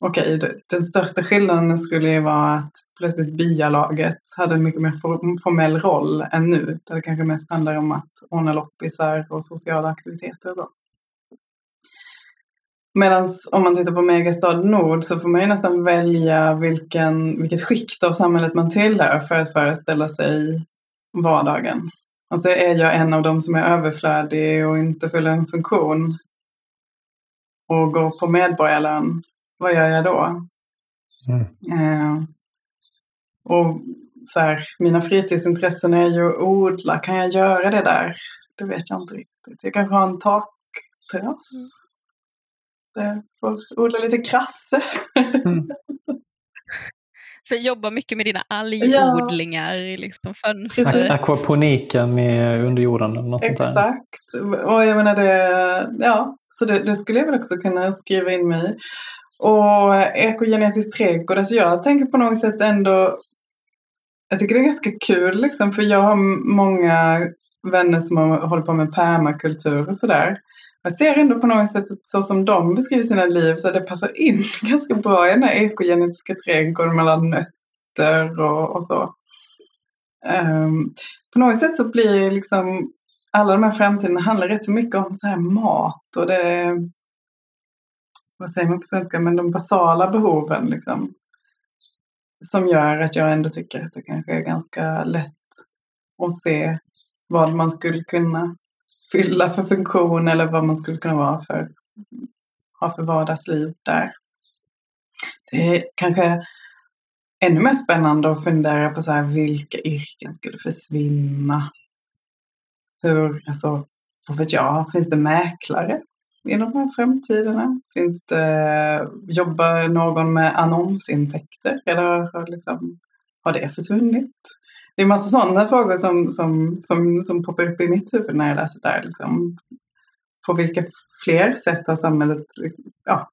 okej. Okay, den största skillnaden skulle ju vara att plötsligt byalaget hade en mycket mer formell roll än nu. Där det kanske mest handlar om att ordna loppisar och sociala aktiviteter och så. Medan om man tittar på Megastad Nord så får man ju nästan välja vilken, vilket skikt av samhället man tillhör för att föreställa sig vardagen. Alltså är jag en av dem som är överflödig och inte fyller en funktion och går på medborgarlön, vad gör jag då? Mm. Eh, och så här, mina fritidsintressen är ju att odla. Kan jag göra det där? Det vet jag inte riktigt. Jag kanske har en takterrass. Mm. Får odla lite krasse. Mm. Så jobba mycket med dina algodlingar i liksom fönster. Akvaponiken i underjorden eller något Exakt. sånt där. Exakt. Och jag menar det, ja, så det, det, skulle jag väl också kunna skriva in mig Och ekogenetisk trädgård, alltså jag tänker på något sätt ändå jag tycker det är ganska kul liksom, för jag har många vänner som har hållit på med permakultur och sådär. Jag ser ändå på något sätt att så som de beskriver sina liv så det passar in (laughs) ganska bra i den här ekogenetiska trädgården mellan nötter och, och så. Um, på något sätt så blir liksom alla de här framtiderna handlar rätt så mycket om så här mat och det vad säger man på svenska, men de basala behoven liksom. Som gör att jag ändå tycker att det kanske är ganska lätt att se vad man skulle kunna fylla för funktion eller vad man skulle kunna vara för, ha för vardagsliv där. Det är kanske ännu mer spännande att fundera på så här, vilka yrken skulle försvinna? Hur, alltså, vad vet jag, finns det mäklare i de här framtiderna? Finns det, jobbar någon med annonsintäkter eller har, liksom, har det försvunnit? Det är massa sådana frågor som, som, som, som poppar upp i mitt huvud när jag läser där. Liksom. På vilka fler sätt har samhället... Liksom, ja,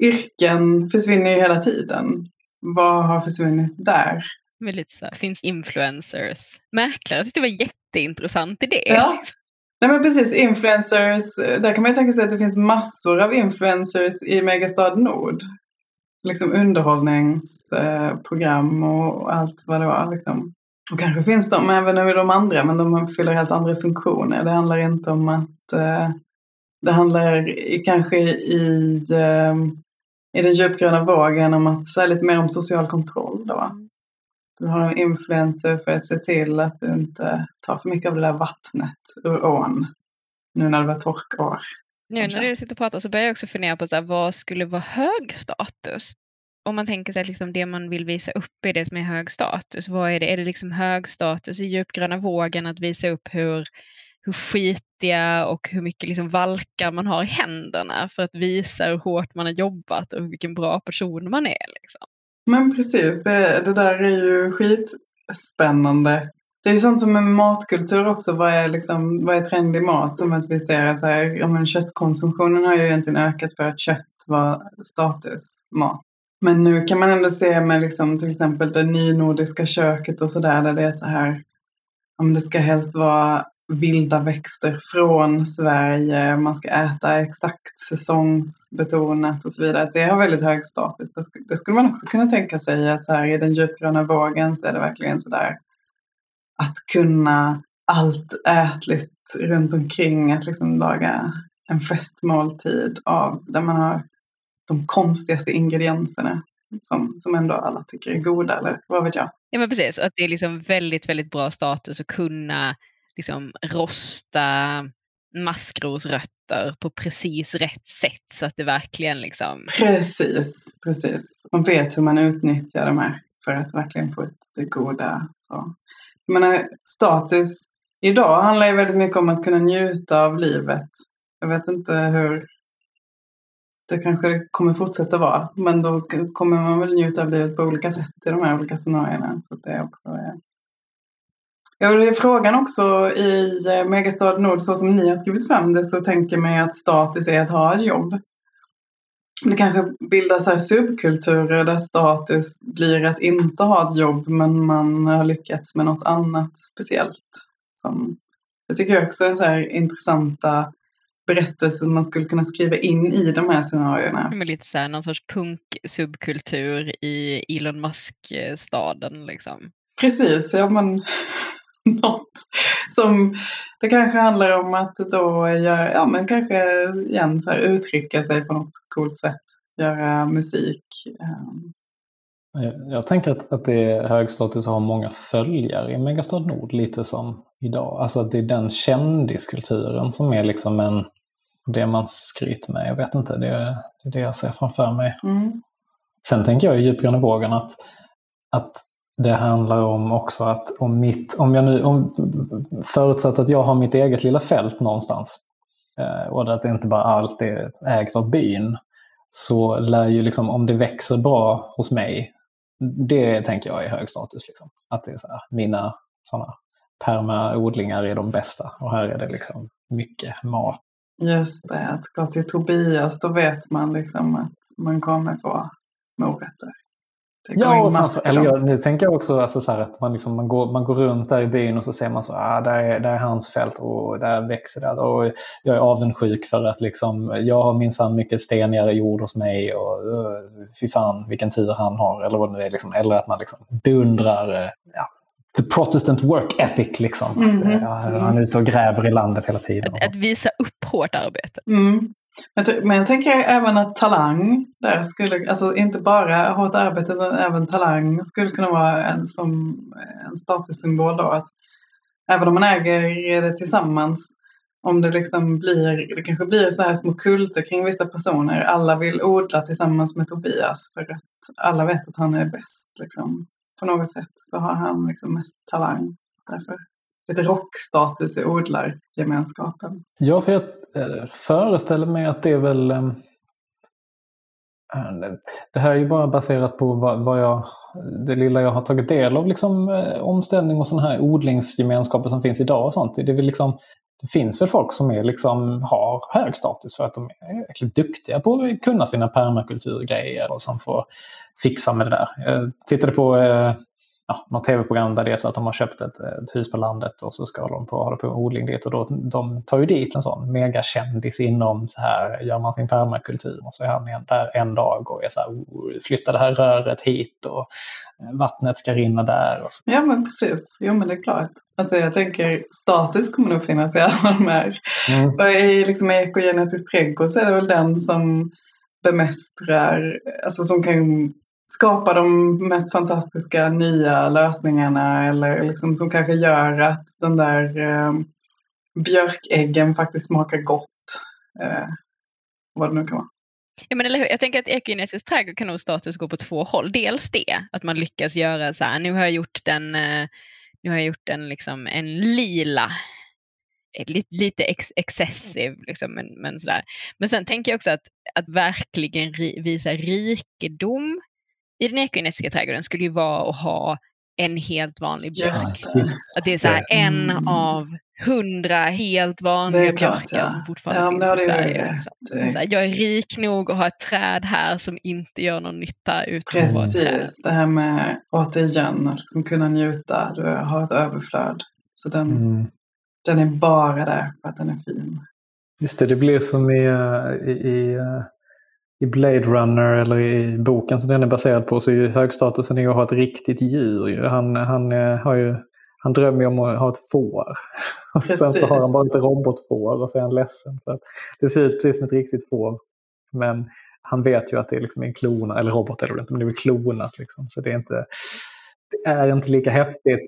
yrken försvinner ju hela tiden. Vad har försvunnit där? Väldigt så finns influencers. Mäklare jag tyckte det var jätteintressant idé. Ja. Nej men precis, influencers. Där kan man ju tänka sig att det finns massor av influencers i Megastad Nord liksom underhållningsprogram och allt vad det var. Liksom. Och kanske finns de även i de andra, men de fyller helt andra funktioner. Det handlar inte om att... Eh, det handlar kanske i, eh, i den djupgröna vågen om att säga lite mer om social kontroll. Då. Du har en influencer för att se till att du inte tar för mycket av det där vattnet ur ån nu när det var torkår. Nu när du sitter och pratar så börjar jag också fundera på så här, vad skulle vara hög status? Om man tänker sig att liksom det man vill visa upp är det som är hög status. Vad är det? Är det liksom hög status i djupgröna vågen att visa upp hur, hur skitiga och hur mycket liksom valkar man har i händerna för att visa hur hårt man har jobbat och vilken bra person man är? Liksom. Men precis, det, det där är ju skitspännande. Det är ju sånt som med matkultur också. Vad är, liksom, vad är trendig mat? Som att vi ser att så här, ja, men köttkonsumtionen har ju egentligen ökat för att kött var statusmat. Men nu kan man ändå se med liksom, till exempel det nynordiska köket och sådär där det är så här. Om det ska helst vara vilda växter från Sverige, man ska äta exakt säsongsbetonat och så vidare. Det har väldigt hög status. Det, skulle man också kunna tänka sig att så här, i den djupgröna vågen så är det verkligen så där att kunna allt ätligt runt omkring, att liksom laga en festmåltid av där man har de konstigaste ingredienserna som, som ändå alla tycker är goda, eller vad vet jag? Ja men precis, att det är liksom väldigt, väldigt bra status att kunna liksom rosta maskrosrötter på precis rätt sätt så att det verkligen liksom... Precis, precis. Man vet hur man utnyttjar de här för att verkligen få ut det goda. Så jag menar, status idag handlar ju väldigt mycket om att kunna njuta av livet. Jag vet inte hur det kanske kommer fortsätta vara, men då kommer man väl njuta av livet på olika sätt i de här olika scenarierna. Så det också är Ja, det är eh. frågan också i eh, Megastad Nord, så som ni har skrivit fram det, så tänker man att status är att ha ett jobb. Det kanske bildas här subkulturer där status blir att inte ha ett jobb men man har lyckats med något annat speciellt. Som, det tycker jag också är så här intressanta berättelser man skulle kunna skriva in i de här scenarierna. Med lite så här, någon sorts punk-subkultur i Elon Musk-staden liksom. Precis, ja men (laughs) något som det kanske handlar om att då göra, ja men kanske igen så här, uttrycka sig på något coolt sätt, göra musik. ehm. Jag, jag tänker att, att det är hög status att ha många följare i Megastad Nord, lite som idag. Alltså att det är den kändiskulturen som är liksom en, det man skryter med. Jag vet inte, det är det, är det jag ser framför mig. Mm. Sen tänker jag i djupgående vågen att, att det handlar om också att om mitt, om jag nu, om, förutsatt att jag har mitt eget lilla fält någonstans eh, och att det inte bara allt är ägt av byn, så lär ju liksom, om det växer bra hos mig, det tänker jag är hög status. Liksom. Att det är så här, mina sådana permaodlingar är de bästa och här är det liksom mycket mat. Just det, att gå till Tobias, då vet man liksom att man kommer få morötter. Ja, och framför, eller jag, nu tänker jag också alltså så här att man, liksom, man, går, man går runt där i byn och så ser man så ah, där, är, där är hans fält och där växer det. Och jag är avundsjuk för att liksom, jag har minsann mycket stenigare jord hos mig och uh, fy fan vilken tur han har. Eller vad det nu är. Liksom, eller att man liksom beundrar eh, ja, the protestant work ethic. Liksom. Att, Mhm. eh, ja, han är ute och gräver i landet hela tiden. Att, att visa upp hårt arbete. Mm. Men Men jag tänker även att talang, där skulle, alltså inte bara hårt arbete utan även talang skulle kunna vara en, som en statussymbol då. Att även om man äger det tillsammans, om det liksom blir, det kanske blir så här små kulter kring vissa personer. Alla vill odla tillsammans med Tobias för att alla vet att han är bäst. Liksom. På något sätt så har han liksom mest talang. Därför lite rockstatus i odlargemenskapen. Ja, för jag föreställer mig att det är väl... Ehm, eh, det här är ju bara baserat på vad, jag, det lilla jag har tagit del av liksom, eh, omställning och sådana här odlingsgemenskaper som finns idag och sånt. Det, är väl liksom, det finns väl folk som är liksom, har hög status för att de är verkligen duktiga på att kunna sina permakulturgrejer och som får fixa med det där. Jag tittade på eh, ja, något tv-program där det är så att de har köpt ett, ett hus på landet och så ska de på, hålla på med odling dit. Och då, de tar ju dit en sån megakändis inom så här, gör man sin permakultur. Och så är han en- där en dag och är så här, "Oh, flytta det här röret hit och eh, vattnet ska rinna där. Och så. Ja men precis, jo men det är klart. Alltså jag tänker status kommer nog finnas i alla de här. Mm. För i liksom ekogenetisk trädgård så är det väl den som bemästrar, alltså som kan skapa de mest fantastiska nya lösningarna eller liksom som kanske gör att den där eh, björkäggen faktiskt smakar gott. Eh, vad det nu kan vara. Ja, men eller hur? Jag tänker att ekogenetisk trädgård kan nog status gå på två håll. Dels det, att man lyckas göra så här, nu har jag gjort den, eh, nu har jag gjort den liksom en lila, lite, lite ex excessive, liksom, men, men sådär. Men sen tänker jag också att, att verkligen ri, visa rikedom i den ekogenetiska trädgården skulle ju vara att ha en helt vanlig björk. Det. Att det är så här en Mm. av hundra helt vanliga är klart, björkar ja. som fortfarande Ja, finns i Sverige. Liksom. Så här, jag är rik nog att ha ett träd här som inte gör någon nytta utan att vara ett träd. Precis, det här med återigen att liksom kunna njuta, du har ett överflöd. Så den, Mm. den är bara där för att den är fin. Just det, det blir som i, eh, i, i, eh, i Blade Runner eller i boken som den är baserad på så är ju högstatusen är att ha ett riktigt djur. ju. Han, han, eh, har ju, han drömmer ju om att ha ett får. (laughs) Och sen så har han bara ett robotfår och så är han ledsen för att det ser ut precis som ett riktigt får. Men han vet ju att det är liksom en klona, eller robot är det inte, men det är klonat. Liksom. Så det är, inte, det är inte lika häftigt.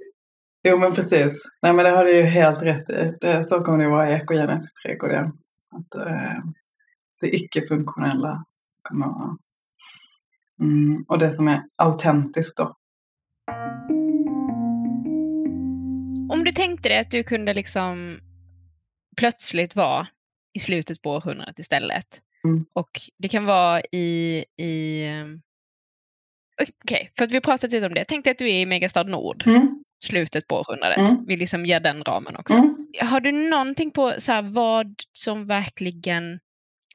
Jo men precis, nej men det har du ju helt rätt i. Det, så kommer det vara i ekogenetisk trädgård. Att, eh, det icke-funktionella vara. Mm, och det som är autentiskt då. Om du tänkte dig att du kunde liksom plötsligt vara i slutet på århundradet istället. Mm. Och det kan vara i... i Okej, för att vi pratat lite om det. Tänk dig att du är i Megastad Nord. Mm. slutet på århundradet. Mm. Vi liksom ger den ramen också. Mm. Har du någonting på så här, vad som verkligen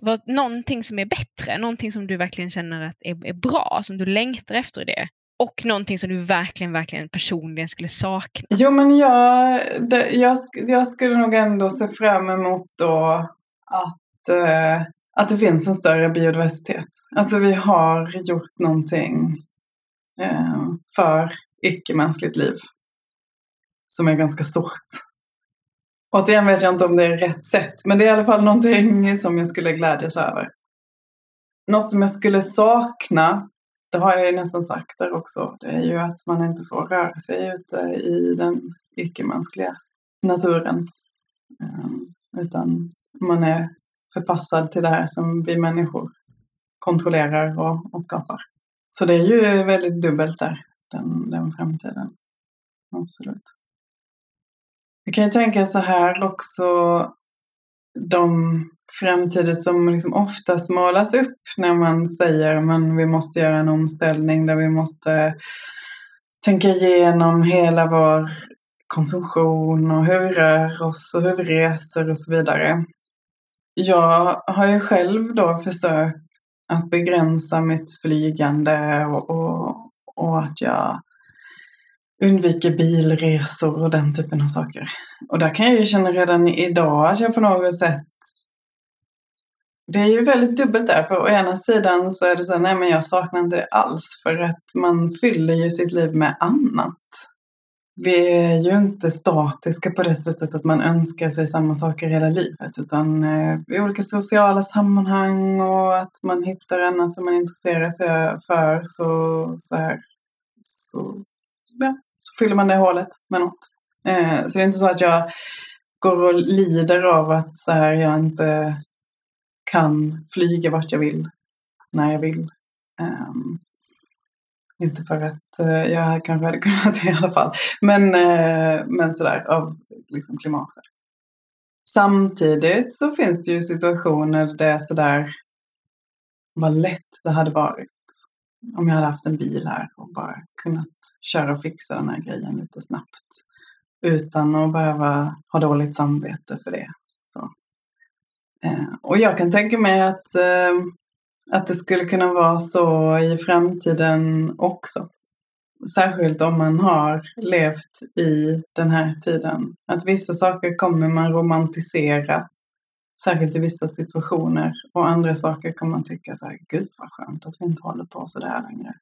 vad, någonting som är bättre, någonting som du verkligen känner att är, är bra, som du längtar efter i det? Och någonting som du verkligen, verkligen personligen skulle sakna? Jo, men jag, det, jag, jag skulle nog ändå se fram emot då att, eh, att det finns en större biodiversitet. Alltså vi har gjort någonting eh, för icke-mänskligt liv som är ganska stort. Återigen vet jag inte om det är rätt sätt, men det är i alla fall någonting som jag skulle glädjas över. Något som jag skulle sakna, det har jag ju nästan sagt där också, det är ju att man inte får röra sig ute i den icke-mänskliga naturen. Ehm, utan man är förpassad till det här som vi människor kontrollerar och, och skapar. Så det är ju väldigt dubbelt där, den, den framtiden. Absolut. Jag kan ju tänka så här också, de framtider som liksom oftast målas upp när man säger att vi måste göra en omställning där vi måste tänka igenom hela vår konsumtion och hur vi rör oss och hur vi reser och så vidare. Jag har ju själv då försökt att begränsa mitt flygande och, och, och att jag undviker bilresor och den typen av saker. Och där kan jag ju känna redan idag att jag på något sätt det är ju väldigt dubbelt där, för å ena sidan så är det så här, nej men jag saknar inte det alls för att man fyller ju sitt liv med annat. Vi är ju inte statiska på det sättet att man önskar sig samma saker hela livet utan eh, i olika sociala sammanhang och att man hittar annat som man intresserar sig för så, så, här, så, ja, så fyller man det hålet med något. Eh, så det är inte så att jag går och lider av att så här, jag inte kan flyga vart jag vill, när jag vill. Eh, inte för att eh, jag kanske hade kunnat det i alla fall, men, eh, men sådär av liksom, klimatskäl. Samtidigt så finns det ju situationer där det är sådär vad lätt det hade varit om jag hade haft en bil här och bara kunnat köra och fixa den här grejen lite snabbt utan att behöva ha dåligt samvete för det. Så. Eh, och jag kan tänka mig att, eh, att det skulle kunna vara så i framtiden också. Särskilt om man har levt i den här tiden. Att vissa saker kommer man romantisera, särskilt i vissa situationer. Och andra saker kan man tycka så här, gud vad skönt att vi inte håller på så där längre.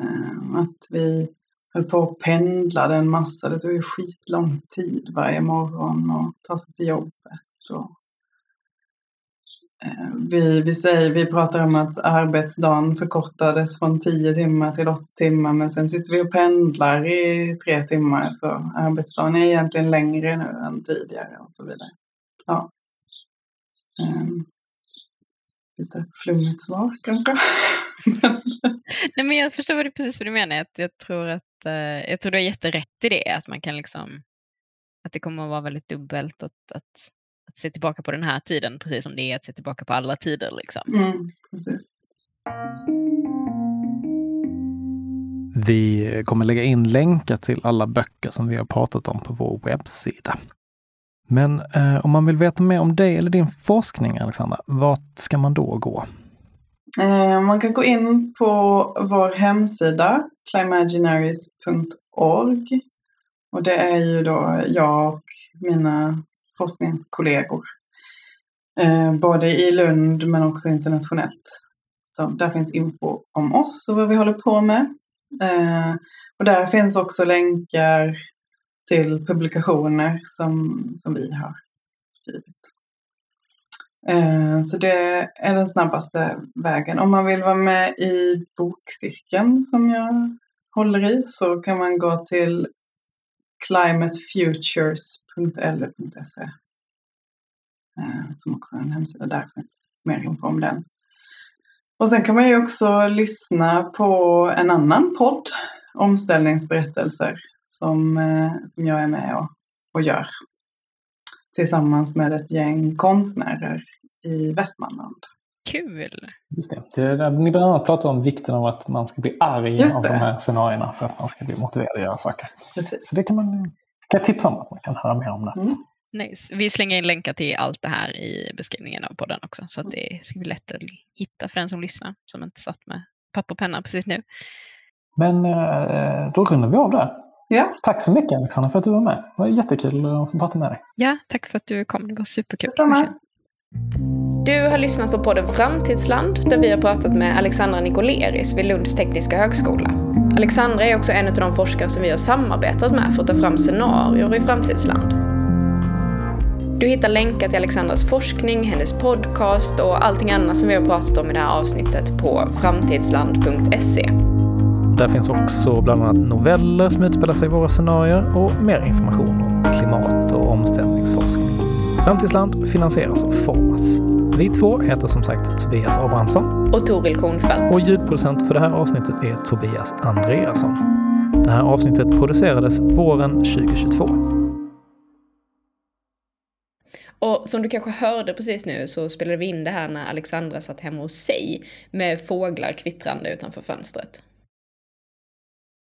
Ehm, att vi höll på och pendlade en massa, det tog ju skitlång tid varje morgon och ta sig till jobbet. Och ehm, vi, vi, säger, vi pratar om att arbetsdagen förkortades från 10 timmar till 8 timmar men sen sitter vi och pendlar i 3 timmar så arbetsdagen är egentligen längre nu än tidigare och så vidare. Ja. Um, lite flummigt svar kanske. (laughs) Nej, men jag förstår vad du, precis vad du menar. Att jag, tror att, uh, jag tror du har jätterätt i det. Att man kan liksom att det kommer att vara väldigt dubbelt att, att att se tillbaka på den här tiden precis som det är att se tillbaka på alla tider. Liksom. Mm, precis. Vi kommer lägga in länkar till alla böcker som vi har pratat om på vår webbsida. Men eh, om man vill veta mer om dig eller din forskning, Alexandra, vart ska man då gå? Eh, man kan gå in på vår hemsida, climaginaries.org. Och det är ju då jag och mina forskningskollegor. Eh, både i Lund men också internationellt. Så där finns info om oss och vad vi håller på med. Eh, och där finns också länkar till publikationer som, som vi har skrivit. Eh, så det är den snabbaste vägen. Om man vill vara med i bokcirkeln som jag håller i så kan man gå till climatefutures.lu.se eh, som också är en hemsida. Där finns mer info om den. Och sen kan man ju också lyssna på en annan podd, Omställningsberättelser, som, eh, som jag är med och, och gör tillsammans med ett gäng konstnärer i Västmanland. Kul! Just det. det ni bland annat pratar om vikten av att man ska bli arg av de här scenarierna för att man ska bli motiverad att göra saker. Precis. Så det kan man kan jag tipsa om att man kan höra mer om det. Mm. Nice. Vi slänger in länkar till allt det här i beskrivningen av podden också så att det ska bli lätt att hitta för den som lyssnar som inte satt med papper och penna precis nu. Men eh, då rundar vi av där. Ja. Tack så mycket Alexandra för att du var med. Det var jättekul att få prata med dig. Ja, tack för att du kom. Det var superkul. Detsamma. Du har lyssnat på podden Framtidsland där vi har pratat med Alexandra Nikoleris vid Lunds tekniska högskola. Alexandra är också en av de forskare som vi har samarbetat med för att ta fram scenarier i Framtidsland. Du hittar länkar till Alexandras forskning, hennes podcast och allting annat som vi har pratat om i det här avsnittet på framtidsland.se. Där finns också bland annat noveller som utspelar sig i våra scenarier och mer information om klimat och omställningsforskning. Framtidsland finansieras av Formas. Vi två heter som sagt Tobias Abrahamsson. Och Toril Kornfeldt. Och ljudproducent för det här avsnittet är Tobias Andreasson. Det här avsnittet producerades våren 2022. Och som du kanske hörde precis nu så spelade vi in det här när Alexandra satt hemma hos sig med fåglar kvittrande utanför fönstret.